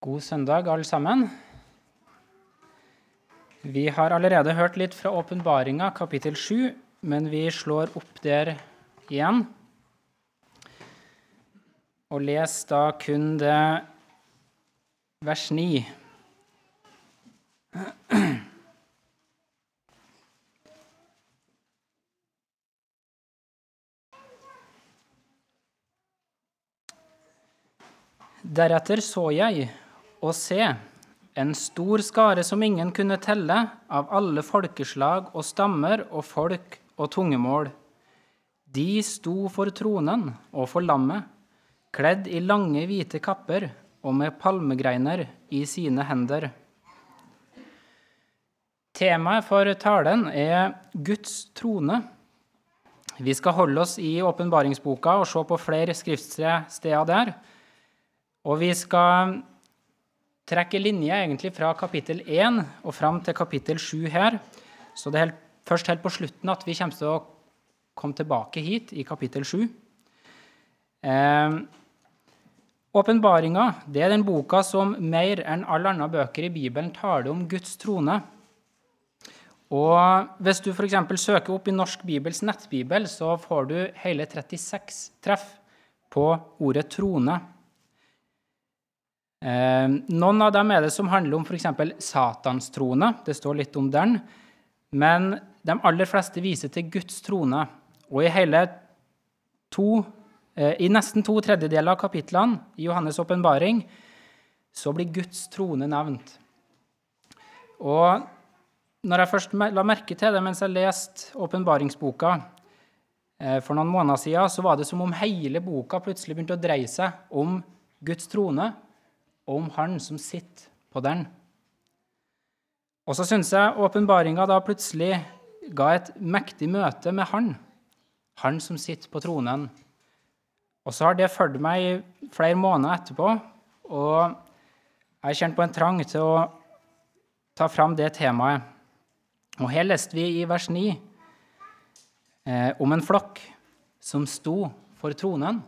God søndag, alle sammen. Vi har allerede hørt litt fra åpenbaringa, kapittel 7, men vi slår opp der igjen. Og les da kun det vers 9. Deretter så jeg, og se, en stor skare som ingen kunne telle, av alle folkeslag og stammer og folk og tungemål. De sto for tronen og for lammet, kledd i lange, hvite kapper og med palmegreiner i sine hender. Temaet for talen er Guds trone. Vi skal holde oss i åpenbaringsboka og se på flere skriftsteder der. Og vi skal trekke linje egentlig fra kapittel 1 og fram til kapittel 7 her. Så det er helt, først helt på slutten at vi kommer til å komme tilbake hit i kapittel 7. Eh, Åpenbaringa er den boka som mer enn alle andre bøker i Bibelen taler om Guds trone. Og Hvis du f.eks. søker opp i Norsk Bibels nettbibel, så får du hele 36 treff på ordet trone. Eh, noen av dem er det som handler om f.eks. Satans trone. Det står litt om den. Men de aller fleste viser til Guds trone. Og i to, eh, I nesten to tredjedeler av kapitlene i Johannes' åpenbaring så blir Guds trone nevnt. Og når jeg først la merke til det mens jeg leste åpenbaringsboka eh, for noen måneder siden, så var det som om hele boka plutselig begynte å dreie seg om Guds trone om Han som sitter på den. Og så syns jeg åpenbaringa da plutselig ga et mektig møte med Han, Han som sitter på tronen. Og så har det fulgt meg i flere måneder etterpå, og jeg har kjent på en trang til å ta fram det temaet. Og her leste vi i vers 9 eh, om en flokk som sto for tronen.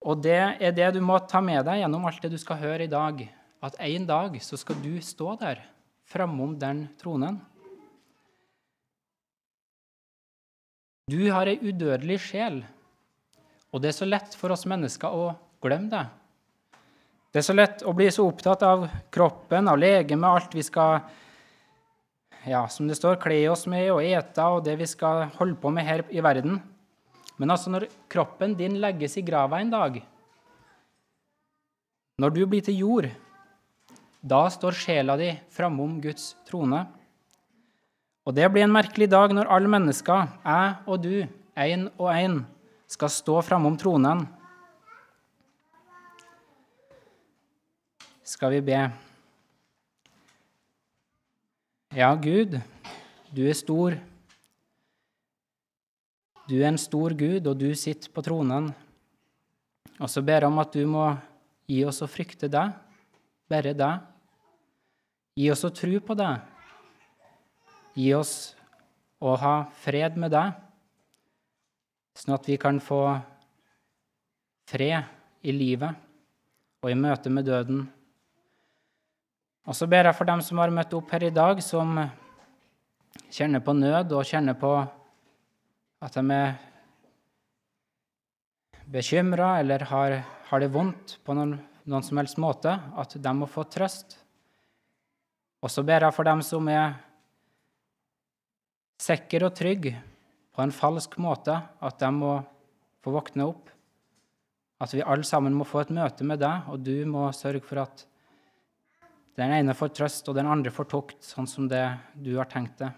Og det er det du må ta med deg gjennom alt det du skal høre i dag. At en dag så skal du stå der framom den tronen. Du har ei udødelig sjel, og det er så lett for oss mennesker å glemme det. Det er så lett å bli så opptatt av kroppen, av legemet, alt vi skal ja, som det står, kle oss med og ete, og det vi skal holde på med her i verden. Men altså når kroppen din legges i grava en dag, når du blir til jord, da står sjela di framom Guds trone. Og det blir en merkelig dag når alle mennesker, jeg og du, én og én, skal stå framom tronen. Skal vi be? Ja, Gud, du er stor. Du er en stor Gud, og du sitter på tronen. Og så ber jeg om at du må gi oss å frykte deg, bare deg. Gi oss å tro på deg. Gi oss å ha fred med deg, sånn at vi kan få fred i livet og i møte med døden. Og så ber jeg for dem som har møtt opp her i dag, som kjenner på nød og kjenner på at de er bekymra eller har, har, det vondt på noen, noen, som helst måte, at de må få trøst. Og så ber jeg for dem som er sikre og trygge på en falsk måte, at de må få våkne opp. At vi alle sammen må få et møte med deg, og du må sørge for at den ene får trøst, og den andre får tukt, sånn som det du har tenkt det.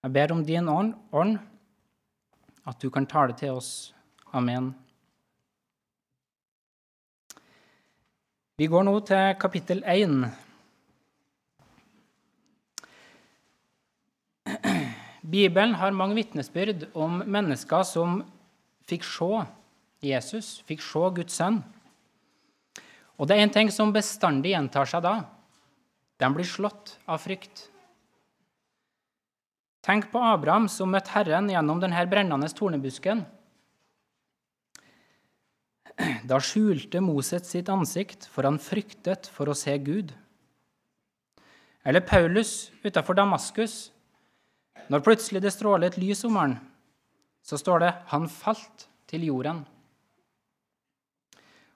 Jeg ber om din ånd, at du kan tale til oss. Amen. Vi går nå til kapittel 1. Bibelen har mange vitnesbyrd om mennesker som fikk se Jesus, fikk se Guds sønn. Og det er en ting som bestandig gjentar seg da. De blir slått av frykt. Tenk på Abraham som møtte Herren gjennom denne brennende tornebusken. Da skjulte Moset sitt ansikt, for han fryktet for å se Gud. Eller Paulus utafor Damaskus. Når plutselig det stråler et lys om han, så står det 'han falt til jorden'.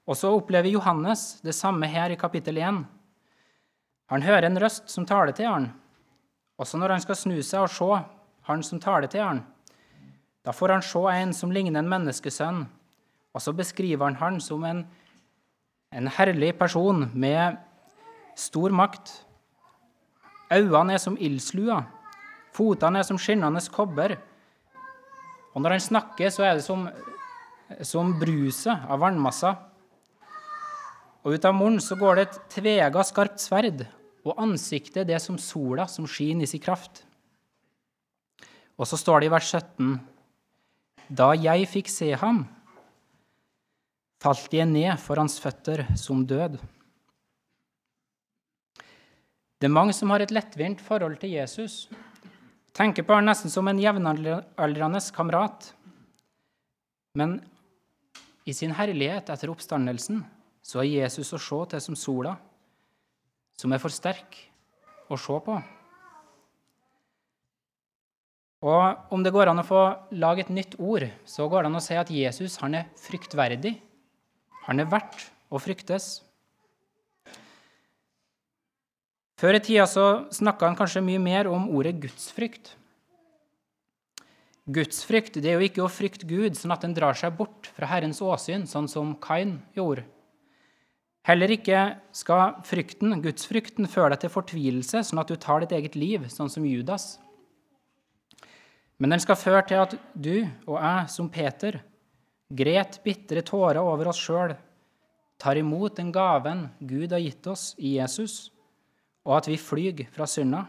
Og så opplever Johannes det samme her i kapittel 1. Han hører en røst som taler til han. Også når han skal snu seg og se han som taler til han, da får han se en som ligner en menneskesønn, og så beskriver han han som en, en herlig person med stor makt. Øynene er som ildslua, fotene er som skinnende kobber. Og når han snakker, så er det som, som bruset av vannmasser. Og ut av munnen så går det et tvega, skarpt sverd, og ansiktet det som sola som skinner i sin kraft. Og så står det i vers 17.: Da jeg fikk se ham, falt jeg ned for hans føtter som død. Det er mange som har et lettvint forhold til Jesus. Tenker på han nesten som en jevnaldrende kamerat. Men i sin herlighet etter oppstandelsen så er Jesus å se til som sola, som er for sterk å se på. Og Om det går an å få lage et nytt ord, så går det an å si at Jesus han er fryktverdig. Han er verdt å fryktes. Før i tida snakka han kanskje mye mer om ordet gudsfrykt. Gudsfrykt det er jo ikke å frykte Gud sånn at en drar seg bort fra Herrens åsyn, sånn som Kain gjorde. Heller ikke skal frykten, gudsfrykten føre deg til fortvilelse, sånn at du tar ditt eget liv, sånn som Judas. Men den skal føre til at du og jeg, som Peter, gret bitre tårer over oss sjøl, tar imot den gaven Gud har gitt oss i Jesus og at vi flyr fra synda.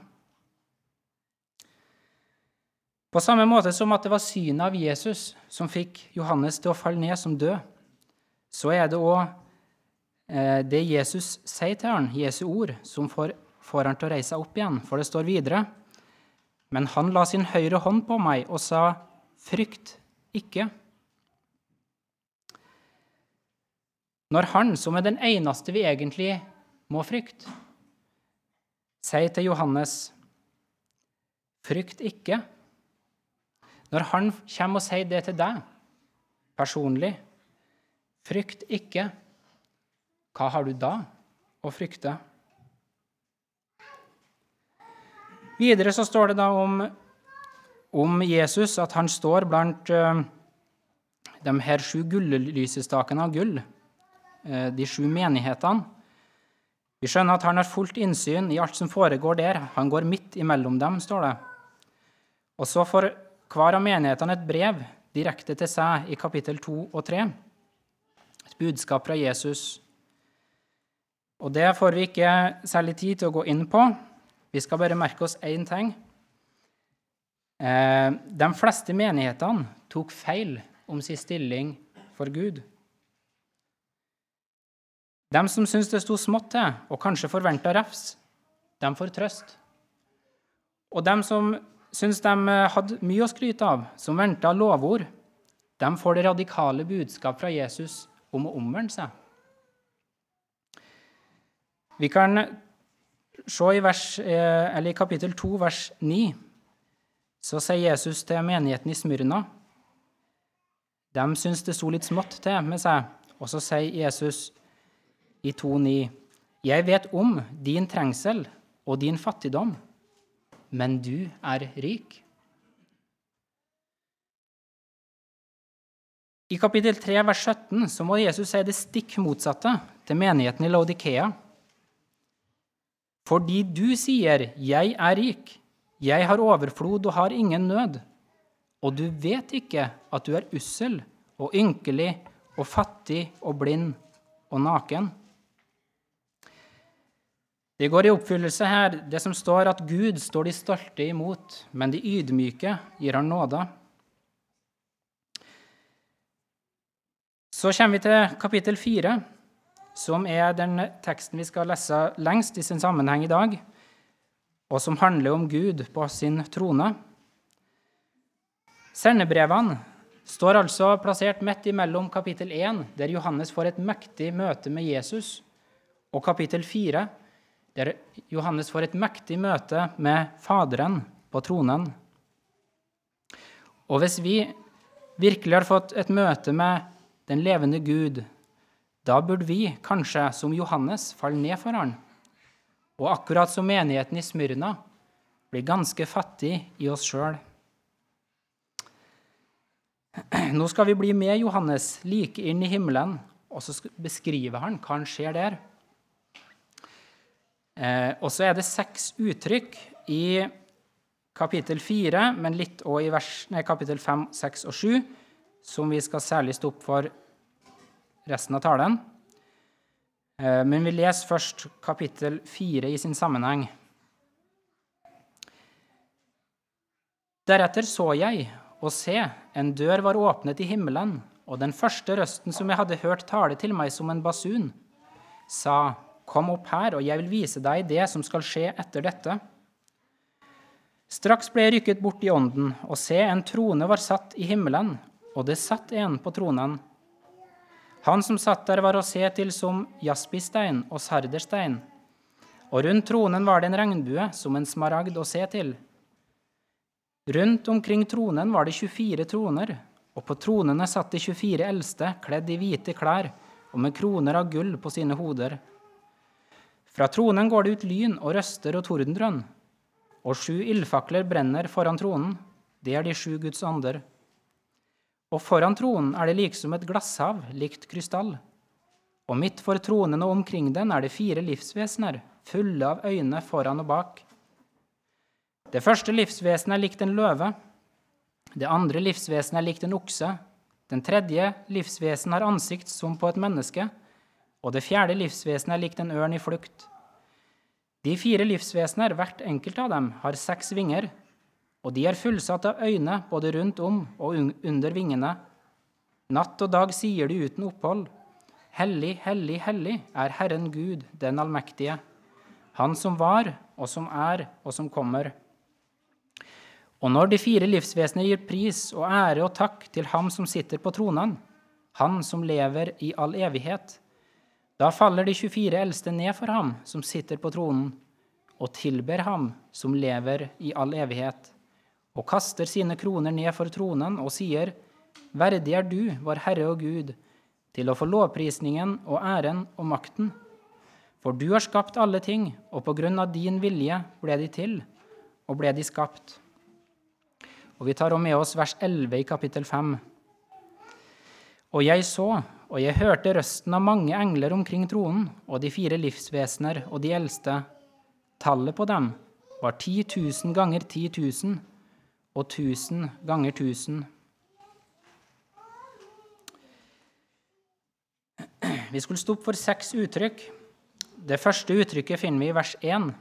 På samme måte som at det var synet av Jesus som fikk Johannes til å falle ned som død, så er det òg det Jesus sier til han, Jesu ord, som får, får han til å reise seg opp igjen. For det står videre Men han la sin høyre hånd på meg og sa, Frykt ikke. Når han, som er den eneste vi egentlig må frykte, sier til Johannes, 'Frykt ikke'. Når han kommer og sier det til deg personlig, 'Frykt ikke', hva har du da å frykte? Videre så står det da om, om Jesus at han står blant uh, de her sju gullysestakene av gull, uh, de sju menighetene. Vi skjønner at han har fullt innsyn i alt som foregår der. Han går midt imellom dem, står det. Og så får hver av menighetene et brev direkte til seg i kapittel 2 og 3. Et budskap fra Jesus. Og det får vi ikke særlig tid til å gå inn på. Vi skal bare merke oss én ting. Eh, de fleste menighetene tok feil om sin stilling for Gud. De som syntes det sto smått til, og kanskje forventa refs, de får trøst. Og de som syntes de hadde mye å skryte av, som venta lovord, de får det radikale budskap fra Jesus om å omvende seg. Vi kan se i, vers, eh, i kapittel 2, vers 9, så sier Jesus til menigheten i Smyrna De syns det sto litt smått til med seg, og så sier Jesus i 2,9.: Jeg vet om din trengsel og din fattigdom, men du er rik. I kapittel 3, vers 17 så må Jesus si det stikk motsatte til menigheten i Laudikea. Fordi du sier 'Jeg er rik', 'Jeg har overflod og har ingen nød', og du vet ikke at du er ussel og ynkelig og fattig og blind og naken. Det går i oppfyllelse her, det som står at Gud står de stolte imot, men de ydmyke gir han nåde. Så kommer vi til kapittel fire, som er den teksten vi skal lese lengst i sin sammenheng i dag, og som handler om Gud på sin trone. Sendebrevene står altså plassert midt imellom kapittel 1, der Johannes får et mektig møte med Jesus, og kapittel 4, der Johannes får et mektig møte med Faderen på tronen. Og hvis vi virkelig har fått et møte med den levende Gud, da burde vi kanskje, som Johannes, falle ned for han. Og akkurat som menigheten i Smyrna, bli ganske fattig i oss sjøl. Nå skal vi bli med Johannes like inn i himmelen, og så beskriver han hva han ser der. Eh, og så er det seks uttrykk i kapittel 4, men litt òg i vers, nei, kapittel 5, 6 og 7, som vi skal særlig stå opp for resten av talen. Eh, men vi leser først kapittel 4 i sin sammenheng. Deretter så jeg, og se, en dør var åpnet i himmelen, og den første røsten som jeg hadde hørt tale til meg som en basun, sa, Kom opp her, og jeg vil vise deg det som skal skje etter dette. Straks ble jeg rykket bort i ånden, og se, en trone var satt i himmelen, og det satt en på tronen. Han som satt der, var å se til som jaspistein og sarderstein, og rundt tronen var det en regnbue som en smaragd å se til. Rundt omkring tronen var det 24 troner, og på tronene satt de 24 eldste, kledd i hvite klær og med kroner av gull på sine hoder. Fra tronen går det ut lyn og røster og tordendrønn, og sju ildfakler brenner foran tronen. Det er de sju Guds ånder. Og foran tronen er det liksom et glasshav, likt krystall. Og midt for tronen og omkring den er det fire livsvesener, fulle av øyne foran og bak. Det første livsvesenet er likt en løve. Det andre livsvesenet er likt en okse. Den tredje livsvesen har ansikt som på et menneske. Og det fjerde livsvesenet er likt en ørn i flukt. De fire livsvesener, hvert enkelt av dem, har seks vinger, og de er fullsatt av øyne både rundt om og under vingene. Natt og dag sier de uten opphold. Hellig, hellig, hellig er Herren Gud, den allmektige, Han som var, og som er, og som kommer. Og når de fire livsvesener gir pris og ære og takk til Ham som sitter på tronen, Han som lever i all evighet, da faller de 24 eldste ned for Ham som sitter på tronen, og tilber Ham som lever i all evighet, og kaster sine kroner ned for tronen og sier, Verdig er du, vår Herre og Gud, til å få lovprisningen og æren og makten. For du har skapt alle ting, og på grunn av din vilje ble de til, og ble de skapt. Og vi tar med oss vers 11 i kapittel 5. Og jeg så, og jeg hørte røsten av mange engler omkring tronen, og de fire livsvesener og de eldste. Tallet på dem var 10 000 ganger 10 000 og tusen ganger tusen. Vi skulle stoppe for seks uttrykk. Det første uttrykket finner vi i vers 1.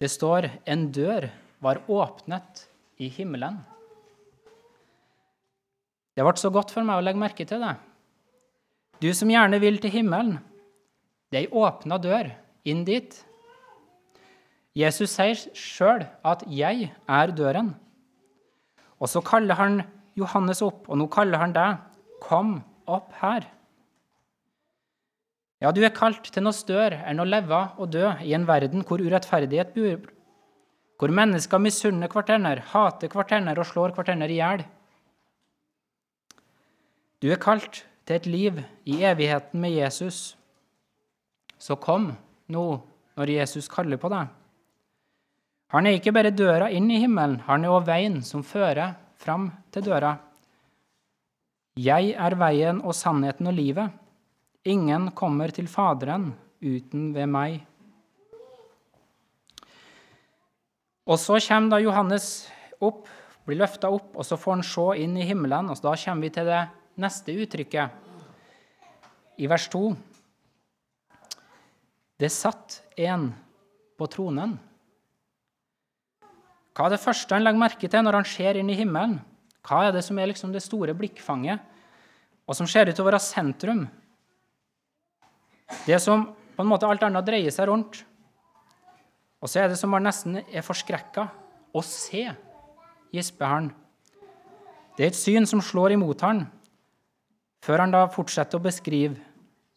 Det står 'en dør' var åpnet i himmelen. Det ble så godt for meg å legge merke til det. Du som gjerne vil til himmelen, det er ei åpna dør inn dit. Jesus sier sjøl at 'jeg er døren'. Og så kaller han Johannes opp, og nå kaller han deg. Kom opp her. Ja, du er kalt til noe større enn å leve og dø i en verden hvor urettferdighet bor, hvor mennesker misunner hverandre, hater hverandre og slår hverandre i hjel. Du er kalt til et liv i evigheten med Jesus. Så kom nå når Jesus kaller på deg. Han er ikke bare døra inn i himmelen, han er òg veien som fører fram til døra. Jeg er veien og sannheten og livet. Ingen kommer til Faderen uten ved meg. Og så kommer da Johannes opp, blir løfta opp, og så får han se inn i himmelen. og Da kommer vi til det neste uttrykket, i vers 2. Det satt en på tronen. Hva er det første han legger merke til når han ser inn i himmelen? Hva er det som er liksom det store blikkfanget, og som ser ut til å være sentrum? Det som på en måte alt annet dreier seg rundt. Og så er det som han nesten er forskrekka. Å se, gisper han. Det er et syn som slår imot han, før han da fortsetter å beskrive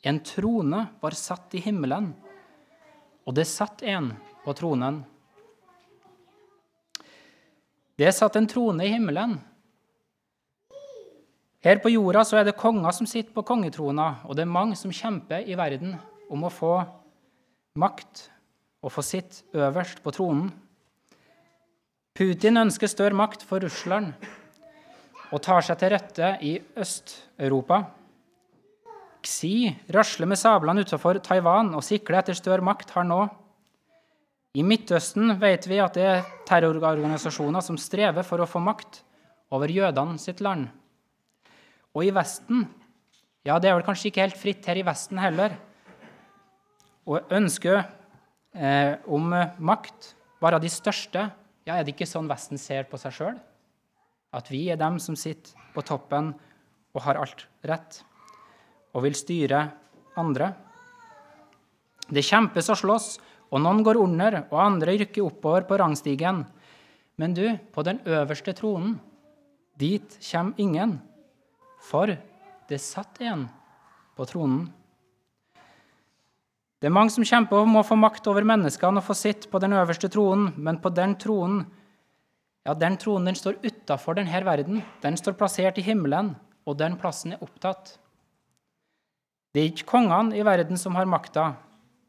en trone var satt i himmelen, og det satt en på tronen. Det er satt en trone i himmelen. Her på jorda så er det konger som sitter på kongetrona, og det er mange som kjemper i verden om å få makt og få sitt øverst på tronen. Putin ønsker større makt for Russland og tar seg til rette i Øst-Europa. Xi rasler med sablene utenfor Taiwan og sikler etter større makt her nå. I Midtøsten vet vi at det er terrororganisasjoner som strever for å få makt over jødene sitt land. Og i Vesten Ja, det er vel kanskje ikke helt fritt her i Vesten heller. Og ønsket eh, om makt være de største Ja, er det ikke sånn Vesten ser på seg sjøl? At vi er dem som sitter på toppen og har alt rett, og vil styre andre? Det kjempes og slåss, og noen går under, og andre rykker oppover på rangstigen. Men du, på den øverste tronen, dit kommer ingen. For det satt en på tronen. Det er mange som kjemper om å få makt over menneskene og få sitt på den øverste tronen, men på den tronen ja, den tronen den står utafor denne verden. Den står plassert i himmelen, og den plassen er opptatt. Det er ikke kongene i verden som har makta.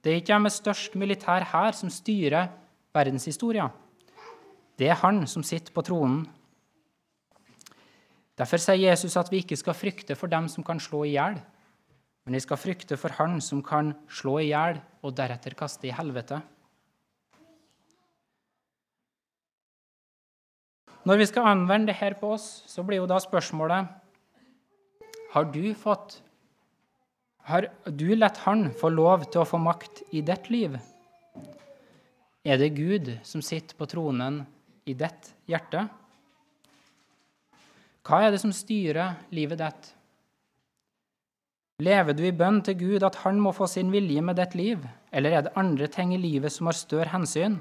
Det er ikke jeg med størst militær hær som styrer verdenshistoria. Det er han som sitter på tronen. Derfor sier Jesus at vi ikke skal frykte for dem som kan slå i hjel, men vi skal frykte for han som kan slå i hjel og deretter kaste i helvete. Når vi skal anvende det her på oss, så blir jo da spørsmålet Har du fått Har du latt Han få lov til å få makt i ditt liv? Er det Gud som sitter på tronen i ditt hjerte? Hva er det som styrer livet ditt? Lever du i bønn til Gud at Han må få sin vilje med ditt liv, eller er det andre ting i livet som har større hensyn?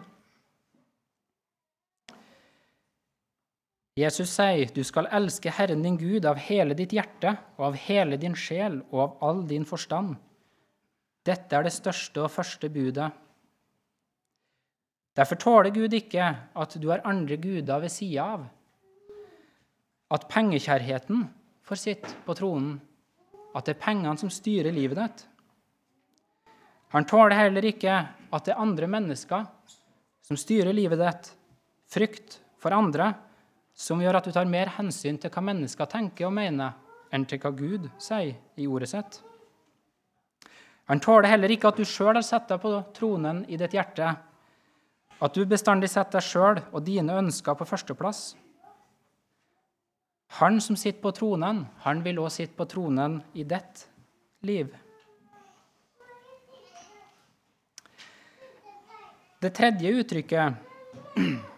Jesus sier du skal elske Herren din Gud av hele ditt hjerte og av hele din sjel og av all din forstand. Dette er det største og første budet. Derfor tåler Gud ikke at du har andre guder ved sida av at pengekjærheten får sitte på tronen, at det er pengene som styrer livet ditt. Han tåler heller ikke at det er andre mennesker som styrer livet ditt, frykt for andre, som gjør at du tar mer hensyn til hva mennesker tenker og mener, enn til hva Gud sier i ordet sitt. Han tåler heller ikke at du sjøl har satt deg på tronen i ditt hjerte, at du bestandig setter deg sjøl og dine ønsker på førsteplass. Han som sitter på tronen, han vil også sitte på tronen i ditt liv. Det tredje uttrykket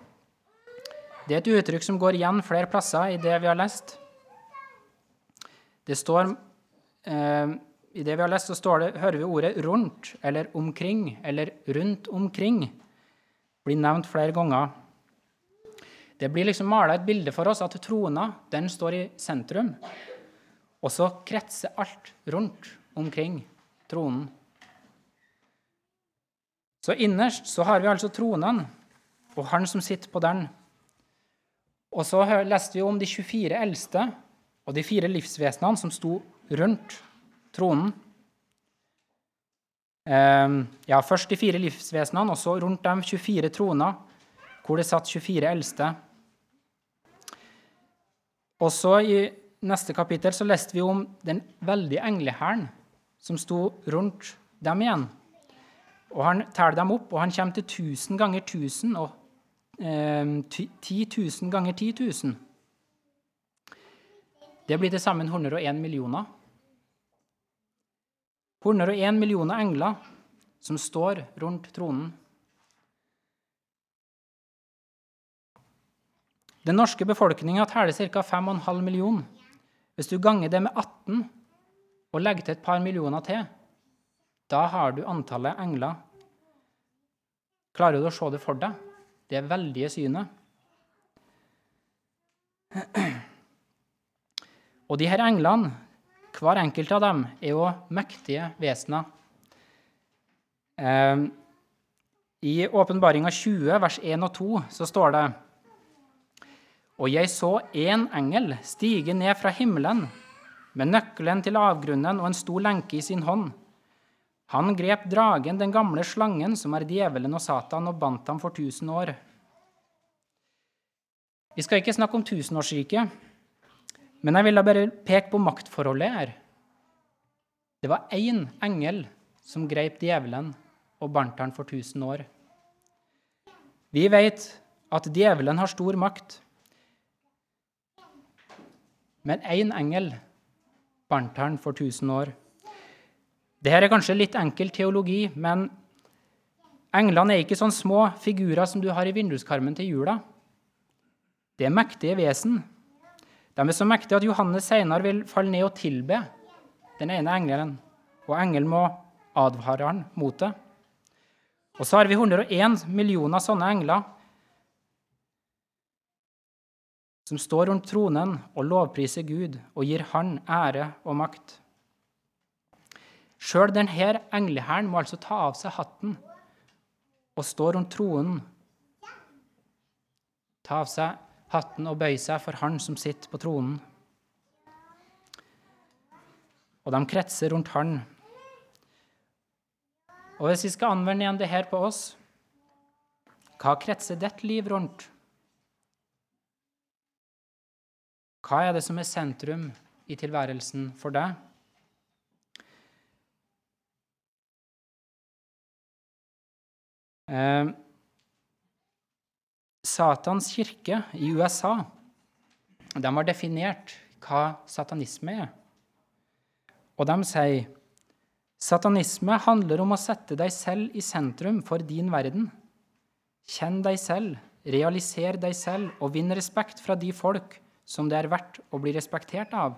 det er et uttrykk som går igjen flere plasser i det vi har lest. Det står, eh, I det vi har lest, så står det, hører vi ordet 'rundt' eller 'omkring' eller 'rundt omkring' blir nevnt flere ganger. Det blir liksom mala et bilde for oss at trona den står i sentrum. Og så kretser alt rundt omkring tronen. Så innerst så har vi altså tronen og han som sitter på den. Og så leste vi om de 24 eldste og de fire livsvesenene som sto rundt tronen. Ehm, ja, Først de fire livsvesenene, og så rundt dem 24 troner, hvor det satt 24 eldste. Og så I neste kapittel så leste vi om den veldige englehæren som sto rundt dem igjen. Og Han teller dem opp, og han kommer til 1000 ganger 1000 og 10 000 ganger 10 000. Det blir til sammen 101 millioner. 101 millioner engler som står rundt tronen. Den norske befolkninga teller ca. 5,5 millioner. Hvis du ganger det med 18 og legger til et par millioner til, da har du antallet engler. Klarer du å se det for deg? Det veldige synet. Og de her englene, hver enkelt av dem, er jo mektige vesener. Eh, I Åpenbaringa 20, vers 1 og 2, så står det Og jeg så én engel stige ned fra himmelen med nøkkelen til avgrunnen og en stor lenke i sin hånd. Han grep dragen, den gamle slangen, som er djevelen og Satan, og bandt ham for tusen år. Vi skal ikke snakke om tusenårsriket, men jeg vil da bare peke på maktforholdet her. Det var én engel som grep djevelen og bandt han for tusen år. Vi vet at djevelen har stor makt, men én engel bandt han for tusen år. Dette er kanskje litt enkel teologi, men englene er ikke sånne små figurer som du har i vinduskarmen til jula. Det er mektige vesen. De er så mektige at Johannes senere vil falle ned og tilbe den ene engelen, og engelen må advare han mot det. Og så har vi 101 millioner sånne engler som står rundt tronen og lovpriser Gud og gir Han ære og makt. Sjøl denne englehæren må altså ta av seg hatten og stå rundt tronen. Ta av seg hatten og bøye seg for Han som sitter på tronen. Og de kretser rundt Han. Og hvis vi skal anvende igjen det her på oss, hva kretser ditt liv rundt? Hva er det som er sentrum i tilværelsen for deg? Eh, Satans kirke i USA de har definert hva satanisme er. Og de sier satanisme handler om å sette deg selv i sentrum for din verden. Kjenn deg selv, realiser deg selv og vinn respekt fra de folk som det er verdt å bli respektert av.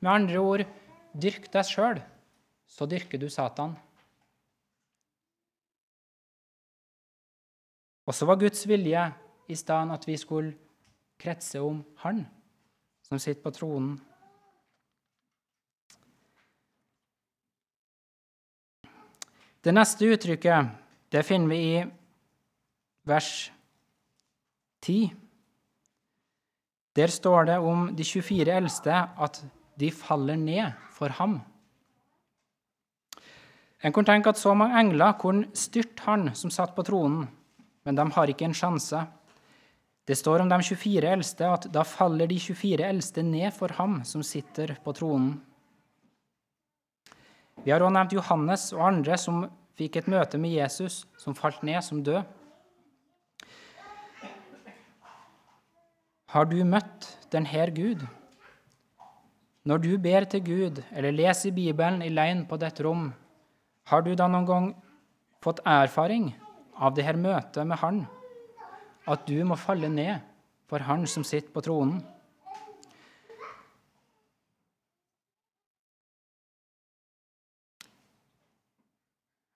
Med andre ord dyrk deg sjøl, så dyrker du Satan. Og så var Guds vilje i stedet at vi skulle kretse om Han som sitter på tronen. Det neste uttrykket det finner vi i vers 10. Der står det om de 24 eldste at de faller ned for ham. En kunne tenke at så mange engler kunne styrte han som satt på tronen, men de har ikke en sjanse. Det står om de 24 eldste at da faller de 24 eldste ned for ham som sitter på tronen. Vi har også nevnt Johannes og andre som fikk et møte med Jesus, som falt ned som død. Har du møtt denne Gud? Når du ber til Gud eller leser Bibelen i leien på dette rom, har du da noen gang fått erfaring av det her møtet med Han? At du må falle ned for Han som sitter på tronen?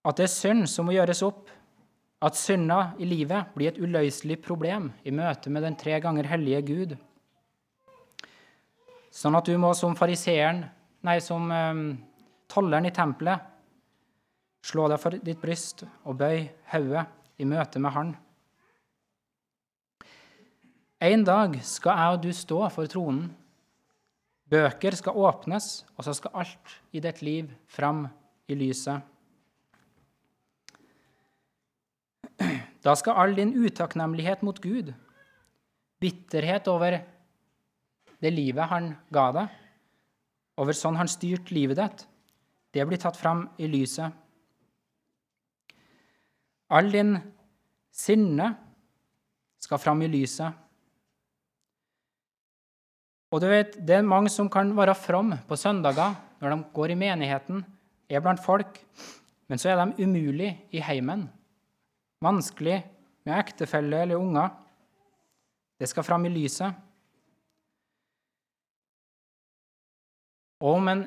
At det er synd som må gjøres opp, at synda i livet blir et uløselig problem i møte med den tre ganger hellige Gud. Sånn at du må som fariseeren, nei, som um, tolleren i tempelet, slå deg for ditt bryst og bøy hodet i møte med Han. En dag skal jeg og du stå for tronen. Bøker skal åpnes, og så skal alt i ditt liv fram i lyset. Da skal all din utakknemlighet mot Gud, bitterhet over det livet han ga deg, over sånn han styrte livet ditt, det blir tatt fram i lyset. All din sinne skal fram i lyset. Og du vet, Det er mange som kan være from på søndager når de går i menigheten, er blant folk, men så er de umulig i heimen vanskelig med ektefelle eller unger. Det skal fram i lyset. Og om en,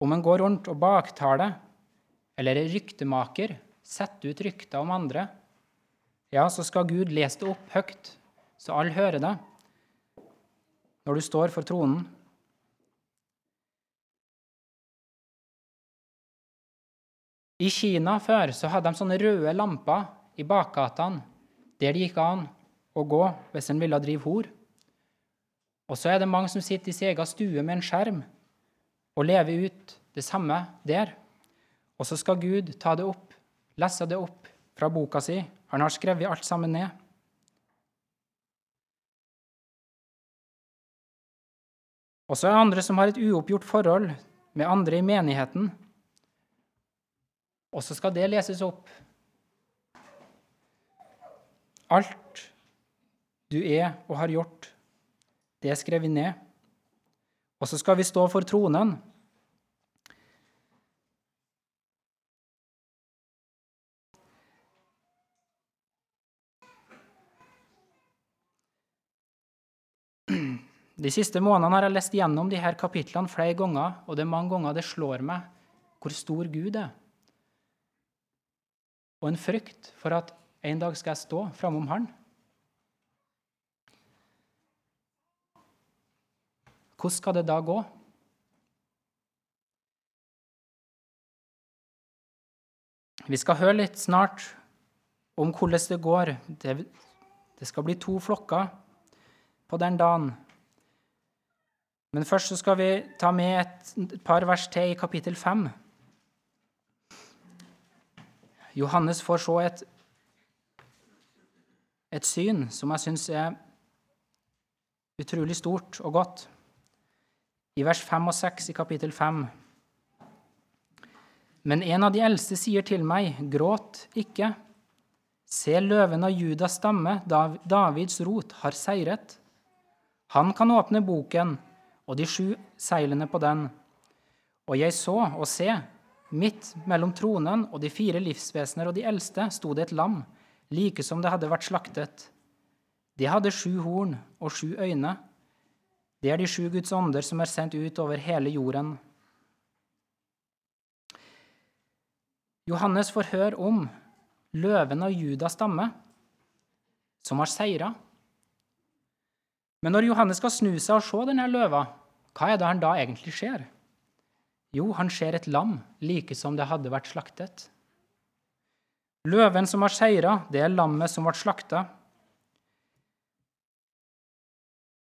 om en går rundt og baktaler eller er ryktemaker, setter ut rykter om andre, ja, så skal Gud lese det opp høyt, så alle hører det. når du står for tronen. I Kina før så hadde de sånne røde lamper i bakgatene der det gikk an å gå hvis en ville drive hor. Og så er det mange som sitter i sin egen stue med en skjerm og lever ut det samme der. Og så skal Gud ta det opp, lese det opp fra boka si. Han har skrevet alt sammen ned. Og så er det andre som har et uoppgjort forhold med andre i menigheten. Og så skal det leses opp. Alt du er og har gjort, det er skrevet ned. Og så skal vi stå for tronen. De siste månedene har jeg lest gjennom de her kapitlene flere ganger, og det er mange ganger det slår meg hvor stor Gud er. Og en frykt for at en dag skal jeg stå framom Han. Hvordan skal det da gå? Vi skal høre litt snart om hvordan det går. Det, skal bli to flokker på den dagen. Men først skal vi ta med et, par vers til i kapittel 5. Johannes får se et, et syn som jeg syns er utrolig stort og godt i vers 5 og 6 i kapittel 5. Men en av de eldste sier til meg, gråt ikke. Se, løven av Judas stamme, Davids rot, har seiret. Han kan åpne boken og de sju seilene på den. Og jeg så og se, midt mellom tronen og de fire livsvesener og de eldste sto det et lam, like som det hadde vært slaktet. Det hadde sju horn og sju øyne. Det er de sju Guds ånder som er sendt ut over hele jorden. Johannes får høre om løven av Judas stamme, som har seira. Men når Johannes skal snu seg og se denne løva, hva er det han da egentlig ser? Jo, han ser et lam, like som det hadde vært slaktet. Løven som har seira, det er lammet som ble slakta.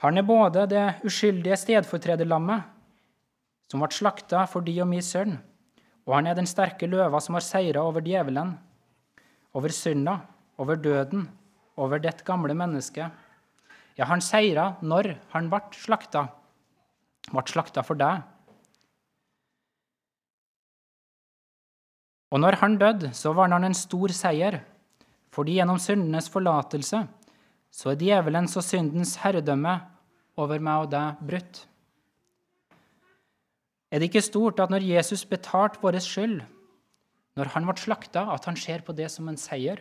Han er både det uskyldige stedfortrederlammet, som ble slakta for de og min sønn, og han er den sterke løva som har seira over djevelen, over synda, over døden, over det gamle mennesket. Ja, han seira når han ble slakta, ble slakta for deg. Og når han døde, så var han en stor seier, fordi gjennom syndenes forlatelse så er djevelens og syndens herredømme over meg og deg brutt. Er det ikke stort at når Jesus betalte vår skyld, når han ble slakta, at han ser på det som en seier?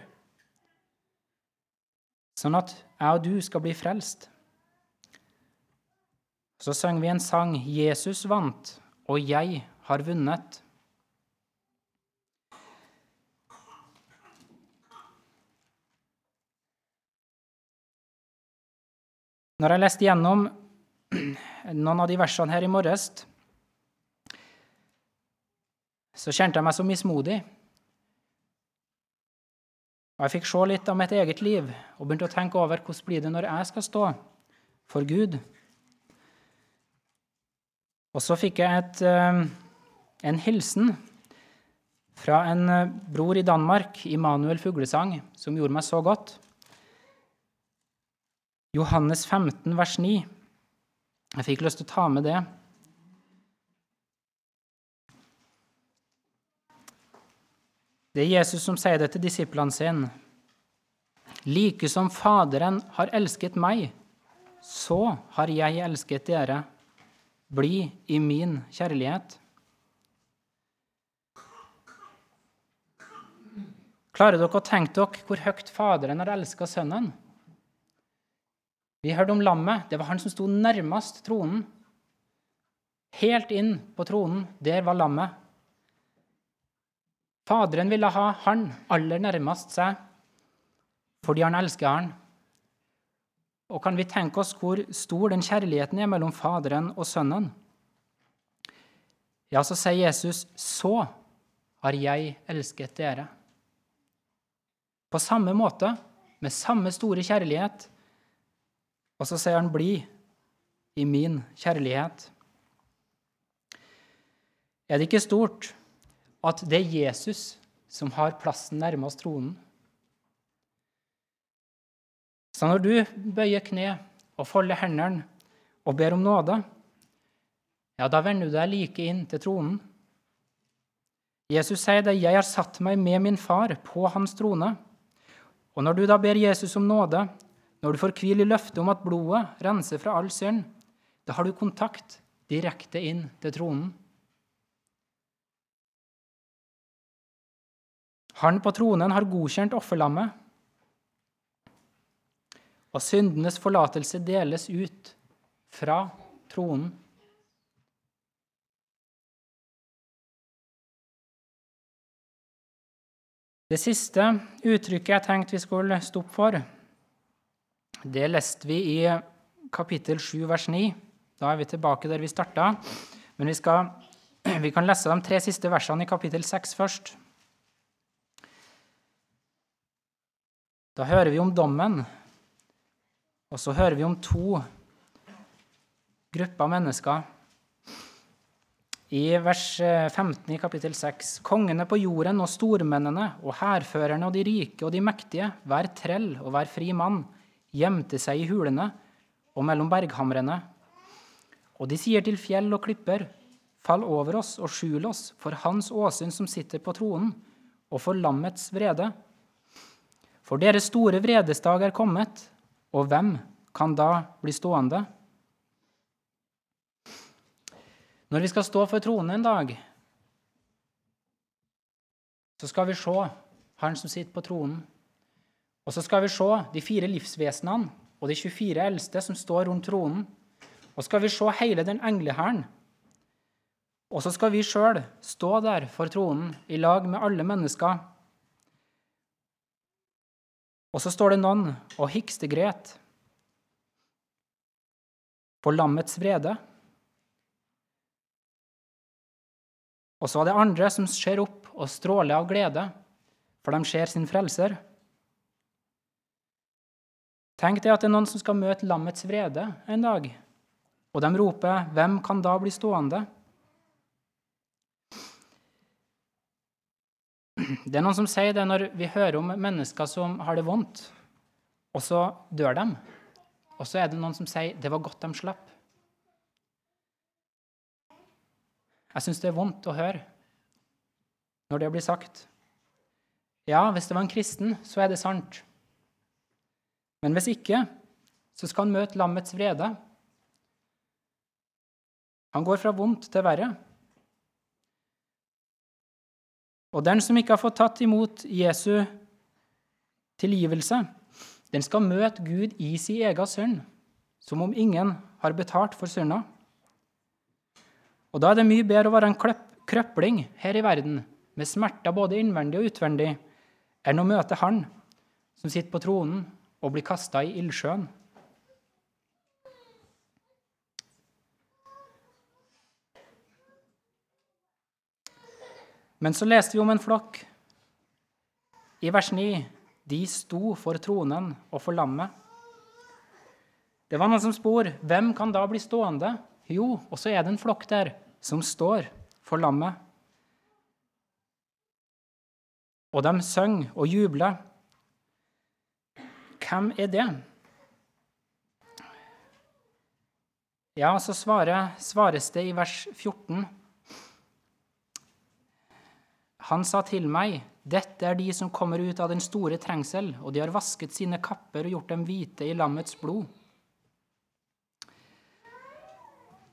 Sånn at jeg og du skal bli frelst. Så sang vi en sang 'Jesus vant, og jeg har vunnet'. Når jeg leste gjennom noen av de versene her i morges, så kjente jeg meg så mismodig. Og Jeg fikk se litt av mitt eget liv og begynte å tenke over hvordan blir det når jeg skal stå for Gud. Og så fikk jeg et, eh, en hilsen fra en eh, bror i Danmark, Immanuel Fuglesang, som gjorde meg så godt. Johannes 15, vers 9. Jeg fikk lyst til å ta med det. Det er Jesus som sier det til disiplene sine. Like som Faderen har elsket meg, så har jeg elsket dere. Bli i min kjærlighet. Klarer dere å tenke dere hvor høyt Faderen har elska Sønnen? Vi hørte om lammet. Det var han som sto nærmest tronen. Helt inn på tronen, der var lammet. Faderen ville ha han aller nærmest seg fordi han elsker han. Og kan vi tenke oss hvor stor den kjærligheten er mellom Faderen og Sønnen? Ja, så sier Jesus, 'Så har jeg elsket dere'. På samme måte, med samme store kjærlighet. Og så sier han, 'Bli i min kjærlighet'. Er det ikke stort at det er Jesus som har plassen nærmest tronen? Så når du bøyer kne og folder hendene og ber om nåde, ja, da vender du deg like inn til tronen. Jesus sier det, 'Jeg har satt meg med min far på hans trone'. Og når du da ber Jesus om nåde, når du får hvil i løftet om at blodet renser fra all synd, da har du kontakt direkte inn til tronen. Han på tronen har godkjent offerlammet, og syndenes forlatelse deles ut fra tronen. Det siste uttrykket jeg tenkte vi skulle stoppe for, det leste vi i kapittel 7, vers 9. Da er vi tilbake der vi starta. Men vi, skal, vi kan lese de tre siste versene i kapittel 6 først. Da hører vi om dommen, og så hører vi om to grupper mennesker i vers 15 i kapittel 6.: Kongene på jorden og stormennene og hærførerne og de rike og de mektige, hver trell og hver fri mann, gjemte seg i hulene og mellom berghamrene. Og de sier til fjell og klipper, fall over oss og skjul oss for Hans åsyn som sitter på tronen, og for lammets vrede. For deres store vredesdag er kommet, og hvem kan da bli stående? Når vi skal stå for tronen en dag, så skal vi se Han som sitter på tronen. Og så skal vi se de fire livsvesenene og de 24 eldste som står rundt tronen. Og skal vi se hele den englehæren. Og så skal vi sjøl stå der for tronen i lag med alle mennesker. Og så står det noen og hikstegret på lammets vrede. Og så er det andre som ser opp og stråler av glede, for de ser sin frelser. Tenk deg at det er noen som skal møte lammets vrede en dag, og de roper 'Hvem kan da bli stående?' Det er noen som sier det når vi hører om mennesker som har det vondt, og så dør de. Og så er det noen som sier 'det var godt de slapp'. Jeg syns det er vondt å høre når det blir sagt. Ja, hvis det var en kristen, så er det sant. Men hvis ikke, så skal han møte lammets vrede. Han går fra vondt til verre. Og den som ikke har fått tatt imot Jesu tilgivelse, den skal møte Gud i sin egen synd, som om ingen har betalt for synda. Og Da er det mye bedre å være en krøpling her i verden med smerter både innvendig og utvendig, enn å møte Han som sitter på tronen og blir kasta i ildsjøen. Men så leste vi om en flokk. I vers 9 de sto for tronen og for lammet. Det var noen som spor hvem kan da bli stående? Jo, og så er det en flokk der som står for lammet. Og de synger og jubler. Hvem er det? Ja, så svarer, svares det i vers 14. Han sa til meg, dette er de som kommer ut av den store trengsel, og de har vasket sine kapper og gjort dem hvite i lammets blod.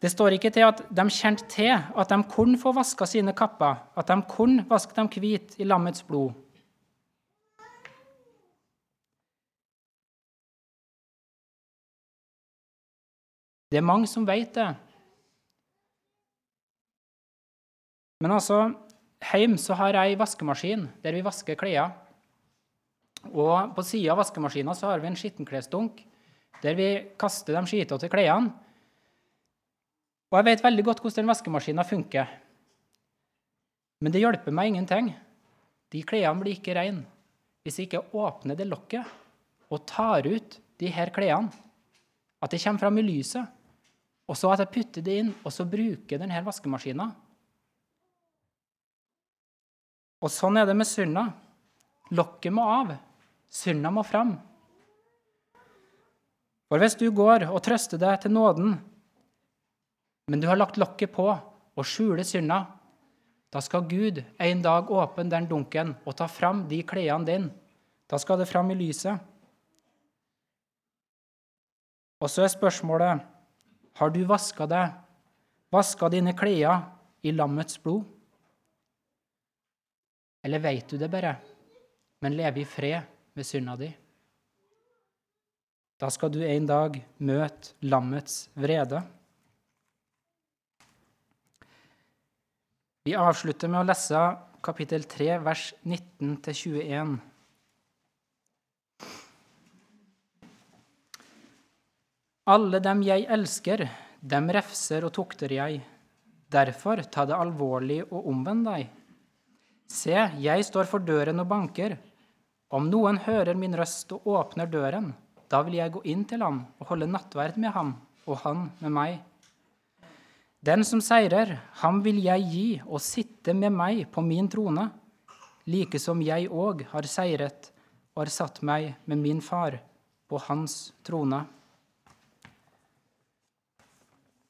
Det står ikke til at de kjente til at de kunne få vaska sine kapper, at de kunne vaske dem hvite i lammets blod. Det er mange som vet det. Men altså, hjemme så har jeg vaskemaskin der vi vasker klær. Og på sida av vaskemaskina så har vi en skittenklesdunk der vi kaster de skitete klærne. Og jeg vet veldig godt hvordan den vaskemaskinen funker. Men det hjelper meg ingenting. De klærne blir ikke reine hvis jeg ikke åpner det lokket og tar ut de her klærne. At det kommer fram i lyset. Og så at jeg putter det inn, og så bruker denne vaskemaskinen. Og sånn er det med synda. Lokket må av. Synda må fram. For hvis du går og trøster deg til nåden, men du har lagt lokket på og skjuler synda, da skal Gud en dag åpne den dunken og ta fram de klærne dine. Da skal det fram i lyset. Og så er spørsmålet har du vaska deg, vaska dine klær i lammets blod? Eller veit du det bare, men lever i fred med synda di? Da skal du en dag møte lammets vrede. Vi avslutter med å lese kapittel 3, vers 19-21. Alle dem jeg elsker, dem refser og tukter jeg. Derfor ta det alvorlig og omvend deg. Se, jeg står for døren og banker. Om noen hører min røst og åpner døren, da vil jeg gå inn til ham og holde nattverd med ham, og han med meg. Den som seirer, ham vil jeg gi og sitte med meg på min trone, like som jeg òg har seiret og har satt meg med min far på hans trone.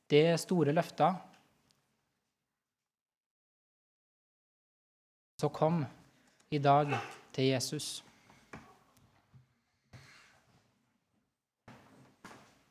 Det er store løfter. Så kom i dag til Jesus.